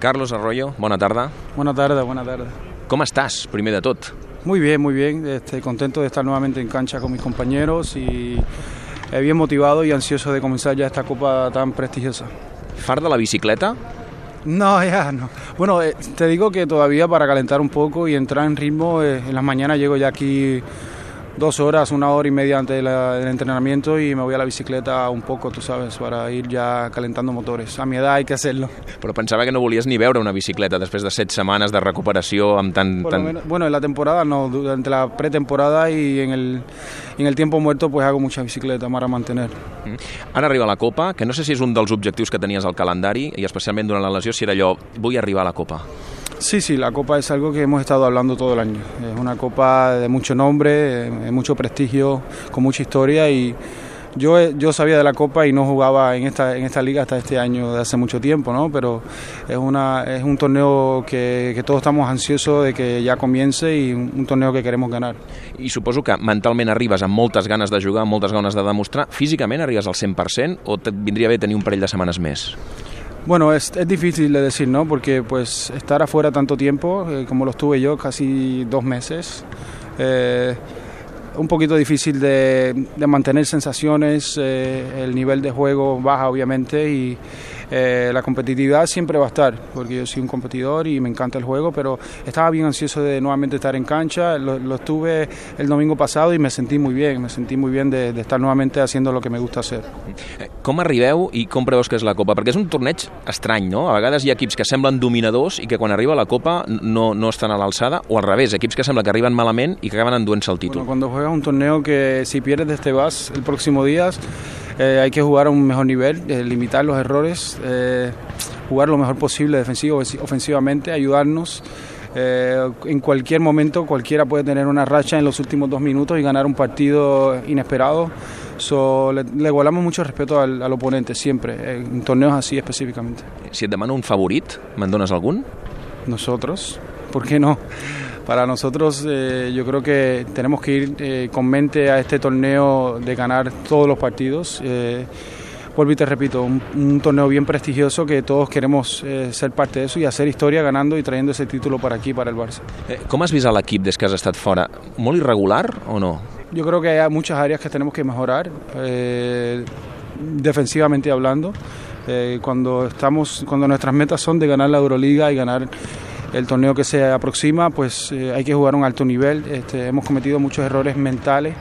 Carlos Arroyo, bona tarda. Buenas tardes, buenas tardes. Com estàs, primer de tot? Muy bien, muy bien. Este, contento de estar nuevamente en cancha con mis compañeros y eh, bien motivado y ansioso de comenzar ya esta copa tan prestigiosa. Fart de la bicicleta? No, ya no. Bueno, eh, te digo que todavía para calentar un poco y entrar en ritmo, eh, en las mañanas llego ya aquí dos horas, una hora y media antes de del entrenamiento y me voy a la bicicleta un poco, tú sabes, para ir ya calentando motores. A mi edad hay que hacerlo. Però pensava que no volies ni veure una bicicleta després de set setmanes de recuperació amb lo tant... menos- bueno, en la temporada no, durante la pretemporada y en el, en el tiempo muerto pues hago mucha bicicleta para mantener. Mm. Ara arriba la Copa, que no sé si és un dels objectius que tenies al calendari, i especialment durant la lesió, si era allò, vull arribar a la Copa. Sí, sí, la copa es algo que hemos estado hablando todo el año. Es una copa de mucho nombre, eh, de mucho prestigio, con mucha historia y yo, eh, yo sabía de la copa y no jugaba en esta, en esta liga hasta este año de hace mucho tiempo, ¿no? Pero es, una, es un torneo que, que todos estamos ansiosos de que ya comience y un, torneo que queremos ganar. I suposo que mentalment arribes amb moltes ganes de jugar, amb moltes ganes de demostrar. Físicament arribes al 100% o et vindria bé tenir un parell de setmanes més? Bueno, es, es difícil de decir, ¿no? Porque pues estar afuera tanto tiempo, eh, como lo estuve yo, casi dos meses, eh, un poquito difícil de, mantener sensaciones, eh, el nivel de juego baja obviamente y eh, la competitividad siempre va a estar, porque yo soy un competidor y me encanta el juego, pero estaba bien ansioso de nuevamente estar en cancha, lo, lo estuve el domingo pasado y me sentí muy bien, me sentí muy bien de, de estar nuevamente haciendo lo que me gusta hacer. Eh, Com arribeu i com preveus que és la Copa? Perquè és un torneig estrany, no? A vegades hi ha equips que semblen dominadors i que quan arriba la Copa no, no estan a l'alçada, o al revés, equips que sembla que arriben malament i que acaben enduent-se el títol. Bueno, cuando juegas un torneo que si pierdes te vas el próximo día, eh, hay que jugar a un mejor nivel, eh, limitar los errores, eh, jugar lo mejor posible defensivo, ofensivamente, ayudarnos. Eh, en cualquier momento cualquiera puede tener una racha en los últimos dos minutos y ganar un partido inesperado. So, le, le guardamos mucho respeto al, al oponente siempre, eh, en torneos así específicamente. Si et demano un favorit, me'n dones algun? nosotros, ¿por qué no? Para nosotros eh, yo creo que tenemos que ir eh, con mente a este torneo de ganar todos los partidos. Eh, vuelvo y te repito, un, un torneo bien prestigioso que todos queremos eh, ser parte de eso y hacer historia ganando y trayendo ese título para aquí, para el Barça. Eh, com has vist a l'equip des que has estat fora? Molt irregular o no? Yo creo que hay muchas áreas que tenemos que mejorar, eh, defensivamente hablando. Eh, cuando estamos, cuando nuestras metas son de ganar la Euroliga y ganar el torneo que se aproxima, pues eh, hay que jugar a un alto nivel. Este, hemos cometido muchos errores mentales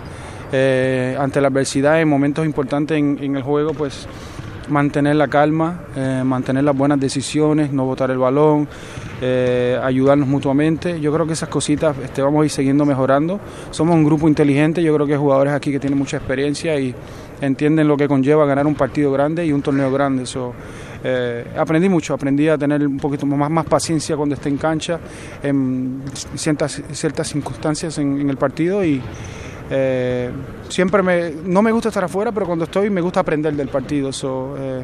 eh, ante la adversidad en momentos importantes en, el juego, pues mantener la calma, eh, mantener las buenas decisiones, no botar el balón, ayudarnos mutuamente. Yo creo que esas cositas este, vamos a ir siguiendo mejorando. Somos un grupo inteligente, yo creo que hay jugadores aquí que tienen mucha experiencia y entienden lo que conlleva ganar un partido grande y un torneo grande. So, eh, aprendí mucho, aprendí a tener un poquito más, más paciencia cuando esté en cancha, en ciertas, ciertas circunstancias en, el partido y eh, siempre me, no me gusta estar afuera, pero cuando estoy me gusta aprender del partido. So, eh,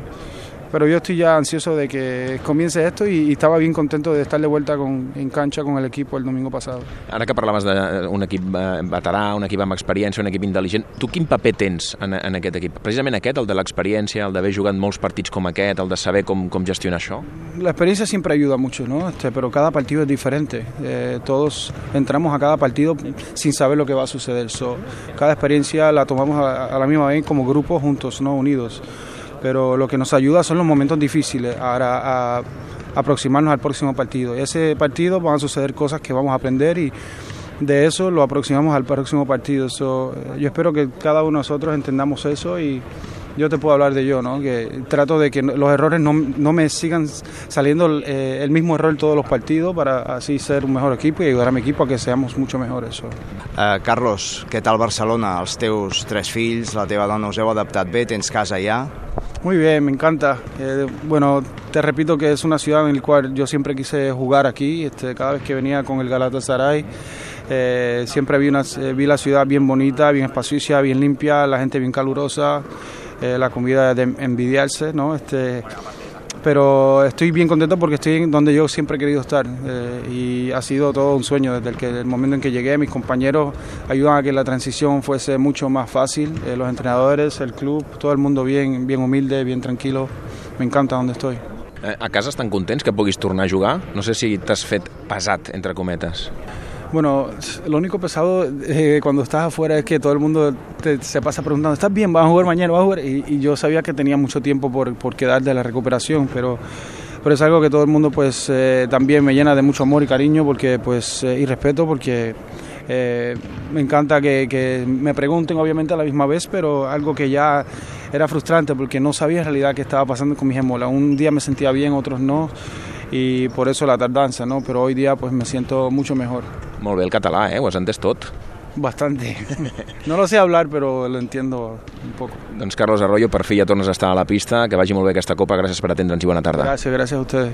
pero yo estoy ya ansioso de que comience esto y, y, estaba bien contento de estar de vuelta con, en cancha con el equipo el domingo pasado. Ara que parlaves d'un equip eh, veterà, un equip amb experiència, un equip intel·ligent, tu quin paper tens en, en aquest equip? Precisament aquest, el de l'experiència, el d'haver jugat molts partits com aquest, el de saber com, com gestionar això? La experiencia siempre ayuda mucho, ¿no? Este, pero cada partido es diferente. Eh, todos entramos a cada partido sin saber lo que va a suceder. So, cada experiencia la tomamos a, a la misma vez como grupo juntos, no unidos pero lo que nos ayuda son los momentos difíciles a, a aproximarnos al próximo partido. Ese partido van a suceder cosas que vamos a aprender y de eso lo aproximamos al próximo partido. So, yo espero que cada uno de nosotros entendamos eso y yo te puedo hablar de yo, ¿no? que trato de que los errores no, no me sigan saliendo eh, el mismo error todos los partidos para así ser un mejor equipo y ayudar a mi equipo a que seamos mucho mejores. So. Uh, Carlos, què tal Barcelona? Els teus tres fills, la teva dona, us heu adaptat bé? Tens casa allà? Muy bien, me encanta. Eh, bueno, te repito que es una ciudad en la cual yo siempre quise jugar aquí. Este, cada vez que venía con el Galatasaray, eh, siempre vi, una, eh, vi la ciudad bien bonita, bien espaciosa, bien limpia, la gente bien calurosa, eh, la comida de envidiarse, ¿no? Este, pero estoy bien contento porque estoy en donde yo siempre he querido estar eh, y ha sido todo un sueño desde el, que, el momento en que llegué. Mis compañeros ayudan a que la transición fuese mucho más fácil. Eh, los entrenadores, el club, todo el mundo bien, bien humilde, bien tranquilo. Me encanta donde estoy. Eh, a casa estan contents que puguis tornar a jugar? No sé si t'has fet pesat, entre cometes. Bueno, lo único pesado eh, cuando estás afuera es que todo el mundo te, se pasa preguntando, ¿estás bien? ¿Vas a jugar mañana? ¿Vas a jugar? Y, yo sabía que tenía mucho tiempo por, por quedar de la recuperación, pero, pero es algo que todo el mundo pues eh, también me llena de mucho amor y cariño porque pues eh, y respeto porque eh, me encanta que, que, me pregunten obviamente a la misma vez, pero algo que ya era frustrante porque no sabía en realidad qué estaba pasando con mis gemolas. Un día me sentía bien, otros no y por eso la tardanza, ¿no? Pero hoy día pues me siento mucho mejor. Molt bé el català, eh? Ho has entès tot. Bastante. No lo sé hablar, pero lo entiendo un poco. Doncs Carlos Arroyo, per fi ja tornes a estar a la pista. Que vagi molt bé aquesta copa. Gràcies per atendre'ns i bona tarda. Gracias, gracias a ustedes.